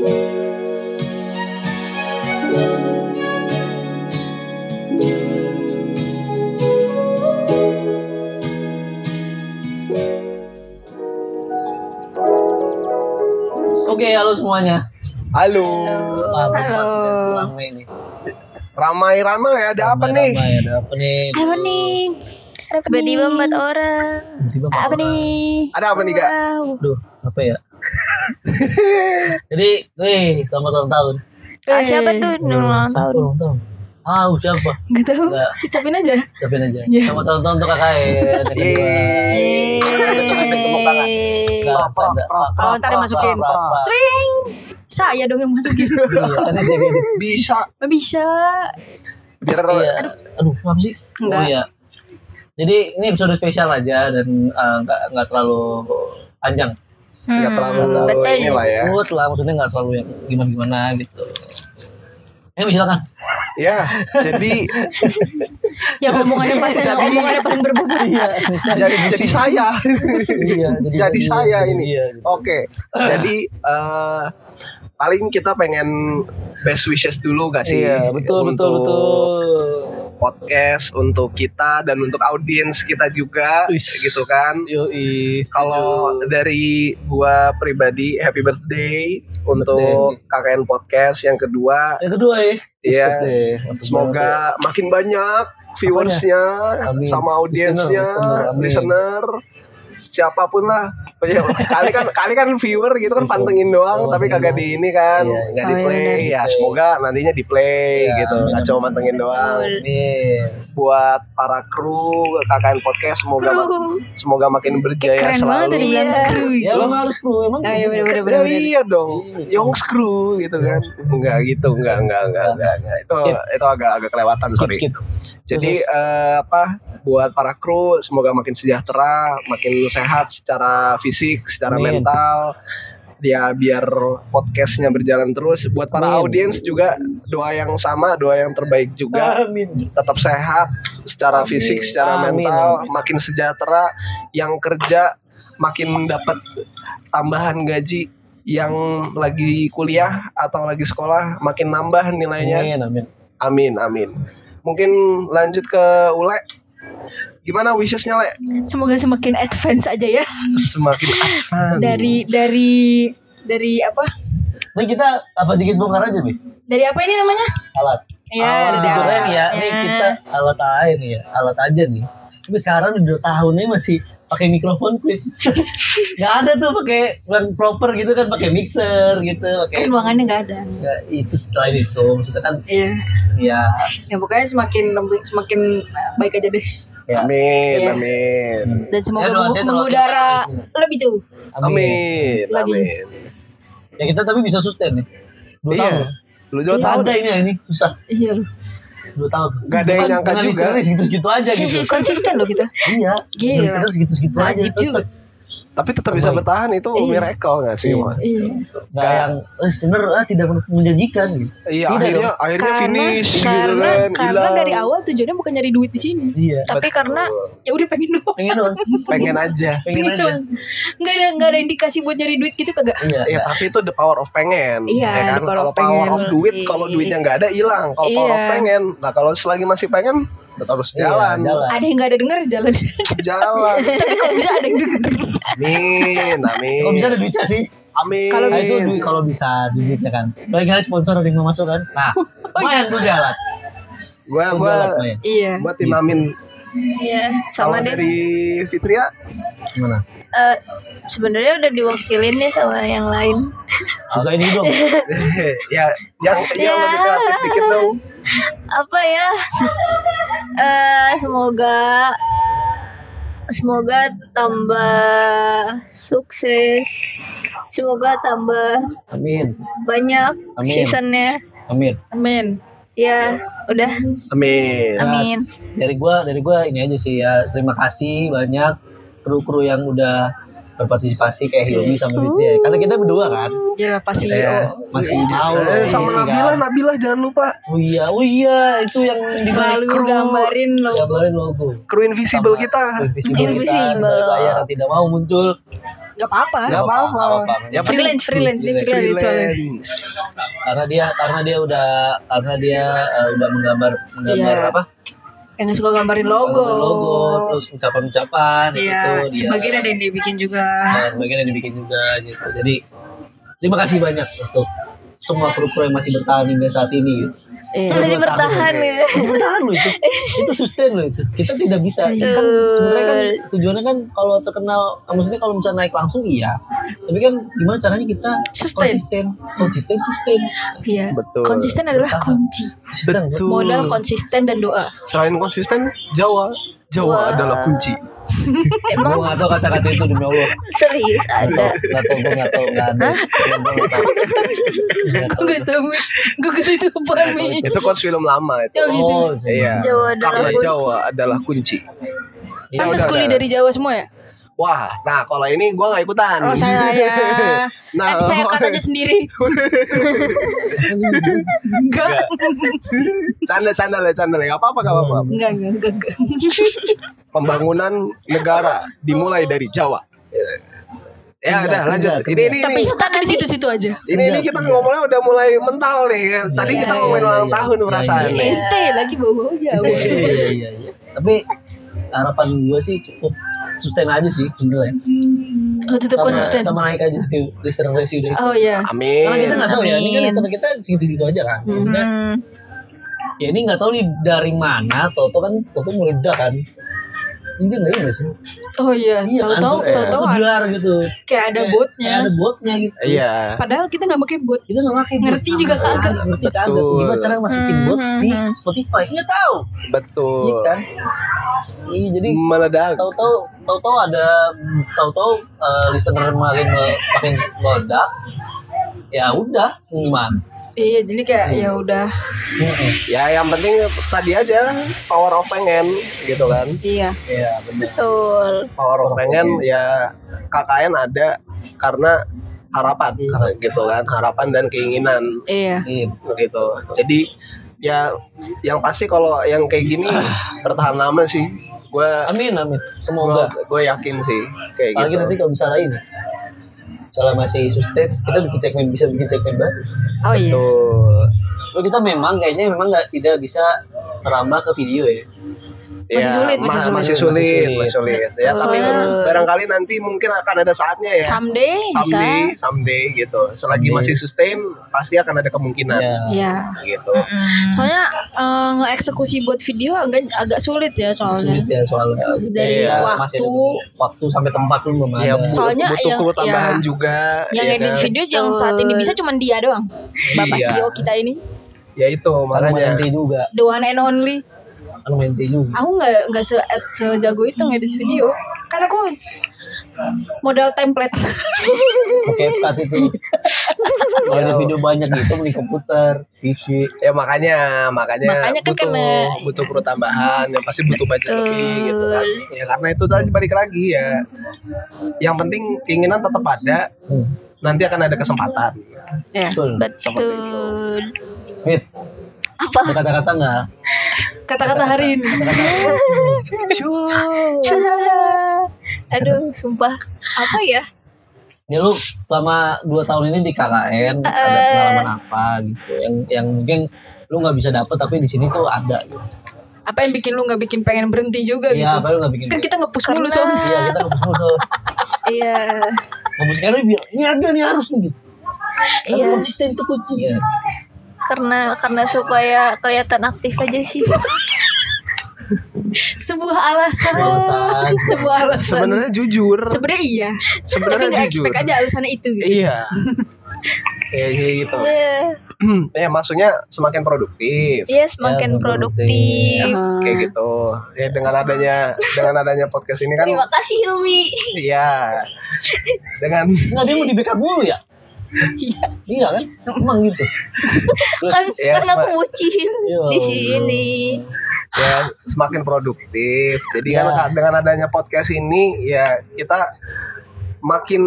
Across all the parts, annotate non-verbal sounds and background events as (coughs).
Oke, halo semuanya. Halo. Halo. Halo. Ramai nih. Ramai-ramai ada apa nih? Ramai, ada apa nih? Apa nih? Tiba-tiba empat orang. Tiba-tiba Apa nih? Ada apa nih, Kak? Wow. Aduh, apa ya? Jadi, wih, selamat ulang tahun. Ah, siapa tuh Siapa ulang tahun? ulang tahun? Ah, siapa? Gak tahu. Enggak, Ucapin aja. siapin aja. Iya. Selamat ulang tahun untuk kakak ya. Besok efek tepuk tangan. Oh, ntar dimasukin. Sering. Saya dong yang masukin. Iya, kan gini. Bisa. Gak bisa. Biar Iya. Aduh, apa sih? Enggak. Oh iya. Jadi ini episode spesial aja dan eh, nggak nggak terlalu panjang. Nggak terlalu Hmm, betul. inilah ya. Buat lah, maksudnya nggak terlalu yang gimana-gimana gitu. Eh, silakan. Ya, jadi (laughs) Ya omongannya paling (laughs) Jadi- omongannya paling berbobot. (laughs) Iya, jadi jadi saya. iya, Jadi saya ini. Iya. Oke. Jadi eh paling kita pengen best wishes dulu gak sih? Iya, betul, betul, betul. Podcast untuk kita dan untuk audiens kita juga gitu kan. Kalau dari gua pribadi happy birthday untuk KKN podcast yang kedua. yang kedua ya. Iya. Ya. Semoga makin banyak viewersnya sama audiensnya, Listener, listener, siapa pun lah. Ya, kali kan kali kan viewer gitu kan pantengin doang, Oh, tapi iya. kagak di ini kan, Iya, nggak iya. di play. Oh, Ya iya. semoga nantinya di play Iya, gitu, nggak cuma mantengin doang. Nih. Buat para kru KKN podcast semoga ma- Kru. semoga makin berjaya Keren banget selalu. bilang Iya. kru. Ya emang harus kru emang. Oh, iya, bener-bener. Ya bener-bener. iya dong, Yongs Crew gitu kan. Enggak gitu, enggak, enggak, enggak, enggak, enggak. Itu Skip. itu agak agak kelewatan, Skip, sorry. skip. Jadi eh, apa buat para kru semoga makin sejahtera, makin sehat secara fisik, secara Amin. mental. Ya biar podcastnya berjalan terus. Buat para Amin. audiens juga doa yang sama, doa yang terbaik juga. Amin. Tetap sehat secara Amin. fisik, secara Amin. mental, makin sejahtera. Yang kerja makin dapat tambahan gaji. Yang lagi kuliah atau lagi sekolah makin nambah nilainya. Amin, amin. Amin, amin. Mungkin lanjut ke Ule. Gimana wishesnya, Le? Semoga semakin advance aja ya Semakin advance. dari dari dari apa? Nih kita apa sedikit bongkar aja, Bi? Dari apa ini namanya? Alat. Ya, Alat. dari alat. nih ya, nih kita alat aja nih ya, alat aja nih. Tapi sekarang udah dua tahun nih masih pakai mikrofon clip. (laughs) Gak ada tuh pakai yang proper gitu kan, pakai mixer gitu, pakai kan ruangannya nggak ada. Ya, itu setelah itu maksudnya kan Iya. ya Ya pokoknya semakin semakin baik aja deh. Ya Amin, Iya. amin. Dan semoga Ya, mengudara lebih jauh. Amin, Lagi. amin. Ya kita tapi bisa sustain nih. Dua Iya. tahun. Lu juga Iya. tahu ada ini ini susah. Iya loh. Dua tahun. Gak ada yang nyangka juga. segitu-segitu aja gitu. (laughs) Konsisten loh kita. iya. Gila. Segitu-segitu aja. Wajib juga. Tapi tetap bisa Terbaik. bertahan itu Iya. miracle gak sih? Iya. Iya. Nggak yang listener ah, tidak menjanjikan gitu. Iya, Tidak akhirnya akhirnya finish gitu karena, kan. karena hilang. dari awal tujuannya bukan nyari duit di sini. Iya. Tapi Betul. karena ya udah pengen doang. Pengen doang. pengen aja. Pengen Pengen aja. Nggak ada nggak ada indikasi buat nyari duit gitu kagak. Iya. Ya tapi itu the power of pengen. Iya, ya kan? Kalau power of duit, Iya. kalau duitnya nggak ada hilang. Kalau power Iya. of pengen, nah kalau selagi masih pengen, tetap harus Iya, jalan. jalan. Ada yang nggak ada denger jalan. (laughs) Jalan. Tapi kalau bisa ada yang denger. Amin, amin. Kalau bisa ada duitnya sih. Amin. Kalau itu duit kalau bisa duitnya kan. Lagi kali sponsor ada yang mau masuk kan. Nah, lumayan gue jalan. Gua Gua gua jalan lumayan. Iya. gua tim Amin. Iya, sama deh. dari Fitria, Gimana? Eh, sebenarnya udah diwakilin nih sama yang lain. Susah ini dong. ya yang yang Ya. lebih kreatif dikit dong. Apa ya? Eh, semoga semoga tambah sukses. Semoga tambah Amin. banyak Amin. seasonnya. Amin. Amin. Ya, udah. Amin. Ya, Amin. dari gua dari gua ini aja sih ya terima kasih banyak kru-kru yang udah berpartisipasi kayak Hilmi sama Fitri ya. Karena kita berdua kan Gila pasti kita ya oh. masih mau Eh, isi sama kan. Nabila, Nabila jangan lupa Oh iya, oh iya itu yang selalu kru- gambarin logo. gambarin logo. kru invisible Sama kita. Invisible, Invisible. kita tidak mau muncul. Gak apa-apa. nggak apa-apa ya Freelance, freelance nih, freelance freelance karena dia karena dia udah karena dia eh, udah menggambar menggambar Iya. apa Yang suka gambarin logo. Logo terus ucapan-ucapan Iya, itu dia sebagian ada yang dia bikin juga. Nah, sebagian yang dibikin juga gitu jadi terima kasih banyak untuk semua kru-kru yang masih bertahan hingga saat ini gitu. Iya. Masih bertahan ya. ya. masih bertahan loh itu itu sustain loh itu kita tidak bisa Iya. kan sebenarnya kan tujuannya kan kalau terkenal maksudnya kalau misalnya naik langsung iya tapi kan gimana caranya kita Sustain. konsisten konsisten sustain Iya. betul Konsisten adalah Bertahan. kunci. konsisten Betul. Modal konsisten dan doa. selain konsisten Jawa Jawa Wah. adalah kunci gue (laughs) Emang nggak tahu kata-kata itu demi Allah. Serius ada. nggak tahu gue nggak tahu nggak ada. Gue Gue gak tau Gue gak tau itu apa Mi. itu quotes film lama itu. Oh gitu. Oh iya. Jawa adalah karena kunci. Jawa adalah kunci. Iya, Pantes kuli dari Jawa semua ya wah nah kalau ini gua nggak ikutan. Oh saya ya. (laughs) Nah Nanti saya cut aja sendiri. (laughs) Enggak. Canda canda lah canda lah. Nggak apa apa nggak apa apa Enggak enggak enggak, enggak. (laughs) pembangunan negara dimulai dari Jawa. Ya Enggak, udah lanjut. enggak, ini ini. Tapi stuck di situ-situ aja. Ini, ini kita ngomongnya udah mulai mental nih. Kan. Tadi Iya, kita iya, ngomongin iya, ulang iya. tahun Iya, perasaan iya, nih. Ente lagi bawa-bawa Jawa iya iya iya tapi harapan gue sih cukup sustain aja sih sebenarnya. Oh tetap sama, konsisten. sama naik aja ke listener ratio dari Oh iya. Amin. karena kita nggak tahu ya ini kan listener kita segitu-gitu aja kan. Hmm. ya ini nggak tahu nih dari mana Toto kan Toto meledak kan ini nggak iya nggak sih Oh iya Iya kan? Tahu-tahu Iya. Tahu-tahu ada- biar gitu kayak ada botnya kayak ada botnya gitu Iya. Padahal kita gak pakai bot kita nggak pakai bot Ngerti juga kagak. ngerti kagak Betul. gimana cara masukin bot di Spotify nggak tahu iya Betul. kan iya jadi Meledak. tahu-tahu tahu-tahu ada tahu-tahu eh, listener makin makin meledak ya udah gimana Iya jadi kayak ya udah Ya yang penting tadi aja power of pengen gitu kan. Iya ya benar Betul. Power of pengen ya KKN ada karena harapan gitu kan. Harapan dan keinginan Iya iya gitu. Jadi ya yang pasti kalau yang kayak gini (sighs) bertahan lama sih. Gue amin amin semoga gue yakin sih kayak apalagi gitu. nanti kalau misalnya ini misalnya masih sustain kita bikin segmen bisa bikin segmen baru Oh iya Tuh. Loh, kita memang kayaknya memang nggak tidak bisa merambah ke video ya Masih Ya, sulit, masih ma- sulit. masih sulit, Masih masih sulit. Ya, tapi Soalnya- barangkali nanti mungkin akan ada saatnya ya. Someday someday, bisa someday gitu. Selagi Someday. masih sustain, pasti akan ada kemungkinan ya Iya gitu. Soalnya eh, nge-eksekusi buat video agak agak sulit ya soalnya. Sulit ya soalnya. Dari masih waktu. ada waktu sampai tempat pun belum Ya, ada. Soalnya butuh yang- kru tambahan ya, juga. Yang ya edit kan? video yang saat ini bisa cuman dia doang. Bapak Iya. CEO kita ini. Ya itu makanya. ente juga. The one and only. Kan ente juga. Aku nggak nggak se sejago itu ngedit video. Karena aku modal template. Cut itu (laughs) kalau ada video banyak gitu beli komputer PC Ya makanya, makanya, Makanya kan butuh karena- butuh kru tambahan yang pasti butuh budget Betul. lebih gitu kan. Ya karena itu tadi balik lagi ya. Yang penting keinginan tetap ada. Hmm. Nanti akan ada kesempatan. ya. betul Betul. Mit Apa? kata-kata nggak Kata-kata hari ini Aduh, sumpah. Apa ya? Ya lu selama dua tahun ini di KKN ada Eh. pengalaman apa gitu yang yang mungkin lu nggak bisa dapet tapi di sini tuh ada gitu Apa yang bikin lu nggak bikin pengen berhenti juga Iya, gitu apa lu nggak bikin Kan kita nge-push mulu soalnya Iya, kita nggak musuh. Iya. Ngemusiknya lu bilang, ini ada nih harus nih gitu. Karena Iya. konsisten tuh kunci ya. Karena karena supaya kelihatan aktif aja sih. Sebuah alasan Alasan. Sebuah alasan Sebenarnya jujur. Sebenarnya iya Tapi Sebenarnya nggak jujur. expect aja alasannya itu gitu Iya. Kayak kayak gitu. Iya. (clears throat) Ya maksudnya semakin produktif. Iya, semakin Ya, produktif. Kayak gitu. Ya dengan adanya dengan adanya podcast ini kan Terima kasih Hilmi. iya. Dengan Enggak dia mau di backup mulu ya? Iya. Iya kan? Emang gitu. (laughs) Terus Kan Ya, karena aku bucin di sini. Ya semakin produktif. Jadi Ya. kan dengan adanya podcast ini ya kita makin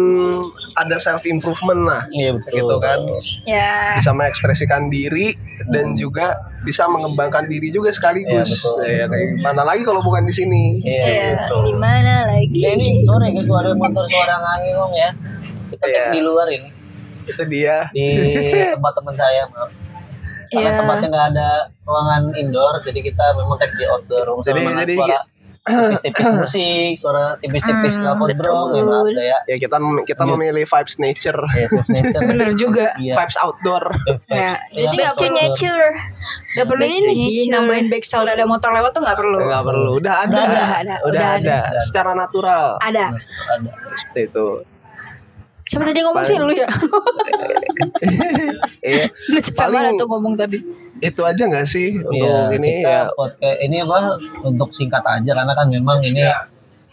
ada self improvement lah Iya betul. gitu kan Ya. bisa mengekspresikan diri dan juga bisa mengembangkan diri juga sekaligus betul. ya, kayak mana lagi kalau bukan di sini Iya. Ya, gitu. di mana lagi? Ya ini sore kalau ada motor suara angin ngomong ya. Kita take di luar ini itu dia di tempat teman saya maaf. Karena Iya. tempatnya nggak ada ruangan indoor, jadi kita memang take di outdoor. Kalau Jadi- jadi- suara tipis-tipis (coughs) musik, suara tipis-tipis Hmm, knalpot bro, betul. ya ya. ya kita kita Iya. memilih vibes nature Ya, Fifth (laughs) Nature. Bener juga. Iya. vibes outdoor Ya, Iya, jadi nggak perlu nature. nggak perlu ini sih nambahin back sound ada motor lewat tuh nggak perlu. nggak perlu udah ada Udah ada, udah, ada, ada, udah ada. secara natural Ada. Ada. seperti itu Siapa tadi ngomong sih lu ya? (laughs) Iya, Lu cepet Paling- banget tuh ngomong tadi. itu aja nggak sih untuk Iya, ini ya podcast ini apa untuk singkat aja karena kan memang ini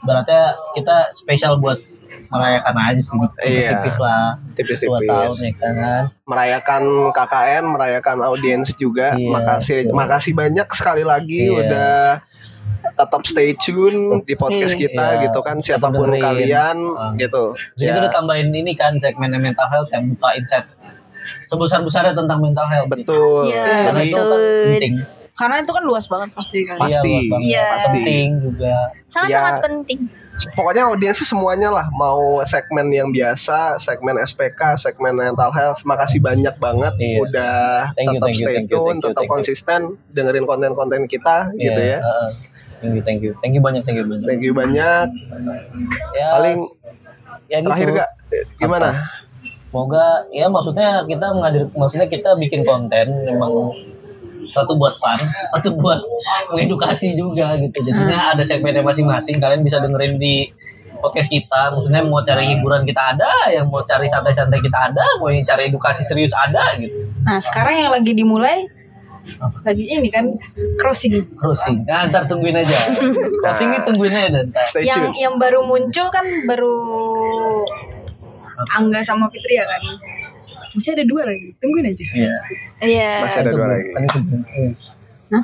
berarti kita spesial buat merayakan aja sih Iya. tipis-tipis lah dua tahun tipis-tipis ya kan merayakan KKN merayakan audiens juga Iya, makasih betul. makasih banyak sekali lagi Iya. udah tetap stay tune di podcast Iya. kita Iya. gitu kan siapa pun dengerin. kalian Ah. gitu Jadi kita ya udah tambahin ini kan segmen mental health yang buka insight sebesar-besarnya tentang mental health. betul Iya, Karena jadi itu kan betul. penting. Karena itu kan luas banget pasti kan. Pas- Pasti. Iya. Iya. Pasti. Penting juga. Sangat-sangat Ya. penting. pokoknya audiensnya semuanya lah mau segmen yang biasa segmen SPK segmen mental health makasih banyak banget Iya. udah Thank you, tetap thank you, stay thank you, tune thank you, tetap thank you. konsisten dengerin konten-konten kita gitu Iya, ya heeh. Thank you, thank you. Thank you banyak, thank you banyak. thank you banyak Ya, paling ya gitu. terakhir gak gimana Semoga ya maksudnya kita mengadir maksudnya kita bikin konten memang satu buat fun, (laughs) satu buat mengedukasi juga gitu. Jadinya ada segmennya masing-masing. Kalian bisa dengerin di podcast kita. Maksudnya mau cari hiburan kita ada, yang mau cari santai-santai kita ada, mau yang cari edukasi serius ada gitu. Nah sekarang yang lagi dimulai lagi ini kan crossing. Crossing. Nah, ntar tungguin aja. (laughs) Crossing ini tungguin aja ntar. stay Yang tune yang baru muncul kan baru Angga sama Fitri ya kan. Masih ada dua lagi. Tungguin aja. Iya. Iya. masih ada dua lagi Kan itu belum. Hah?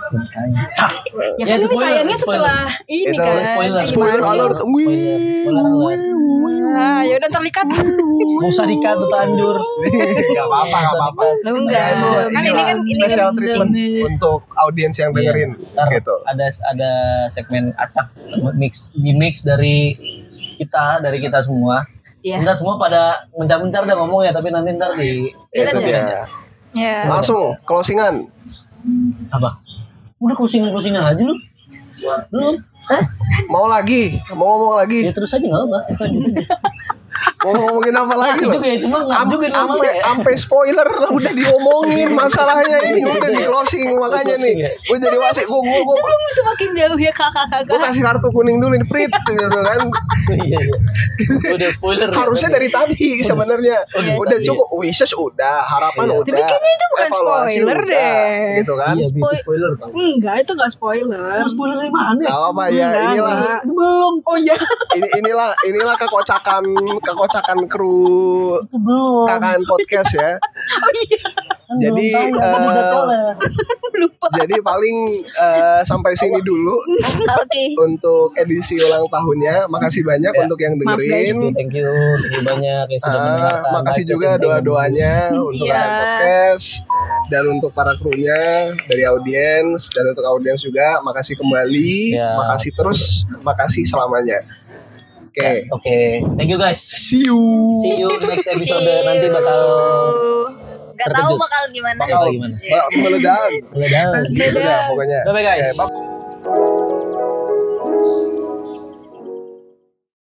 Sak. Ya, Ya, kan itu ini spoiler, tayangnya spoiler. setelah ini Itu kan. spoiler, Gimana spoiler sih? alert Spoiler, spoiler alert. Ah, ya udah terlihat. Mau usah dikat tuh tanjur. (laughs) Gak apa-apa, gak apa-apa. Lu enggak. Kan ini kan ini kan special treatment untuk audiens yang dengerin Ntar gitu. ada ada segmen acak mix di mix dari kita dari kita semua. Iya. Ntar semua pada mencar-mencar udah ngomong ya, tapi nanti ntar di Iya, Itu iya. dia. Ya. Langsung closingan. apa? Udah closingan closingan aja lu. Belum. Mau lagi? Mau ngomong lagi? Ya terus aja nggak apa. (laughs) Mau ngomongin apa lagi loh? juga ya, cuma Am- juga Sampai ya. sampai spoiler lah (laughs) udah diomongin masalahnya ini udah di closing makanya nih. Ya. Gue jadi wasit gue gue gue Sebelum semakin jauh ya kakak-kakak. kasih kartu kuning dulu nih prit (laughs) gitu kan. Iya iya. Udah spoiler. ya. Harusnya dari tadi sebenarnya. Iya Udah cukup wishes udah, harapan Iya. udah. Tapi kayaknya itu bukan spoiler deh. Gitu kan. Iya, spoiler tau. Enggak, itu enggak spoiler. Spoiler dari mana? Gak apa ya inilah belum. Oh iya. ini inilah inilah kekocakan kekocakan kru Itu belum. KKN podcast ya. (laughs) Oh iya. Jadi, eh? (laughs) Lupa. Jadi paling eh, sampai sini dulu Oke. untuk edisi ulang tahunnya. Makasih banyak Ya. untuk yang Maaf, guys. dengerin. Thank you, thank you banyak yang sudah Ah, mendengarkan. makasih juga doa-doanya untuk. KKN podcast dan untuk para krunya dari audiens dan untuk audiens juga makasih kembali, Ya. makasih terus, makasih selamanya. Oke, Oke, thank you guys. see you. See you next episode See nanti you. bakal Gak tahu bakal gimana. Bakal gimana. meledak. Meledak. Udah pokoknya. Bye bye guys. Oke, bye.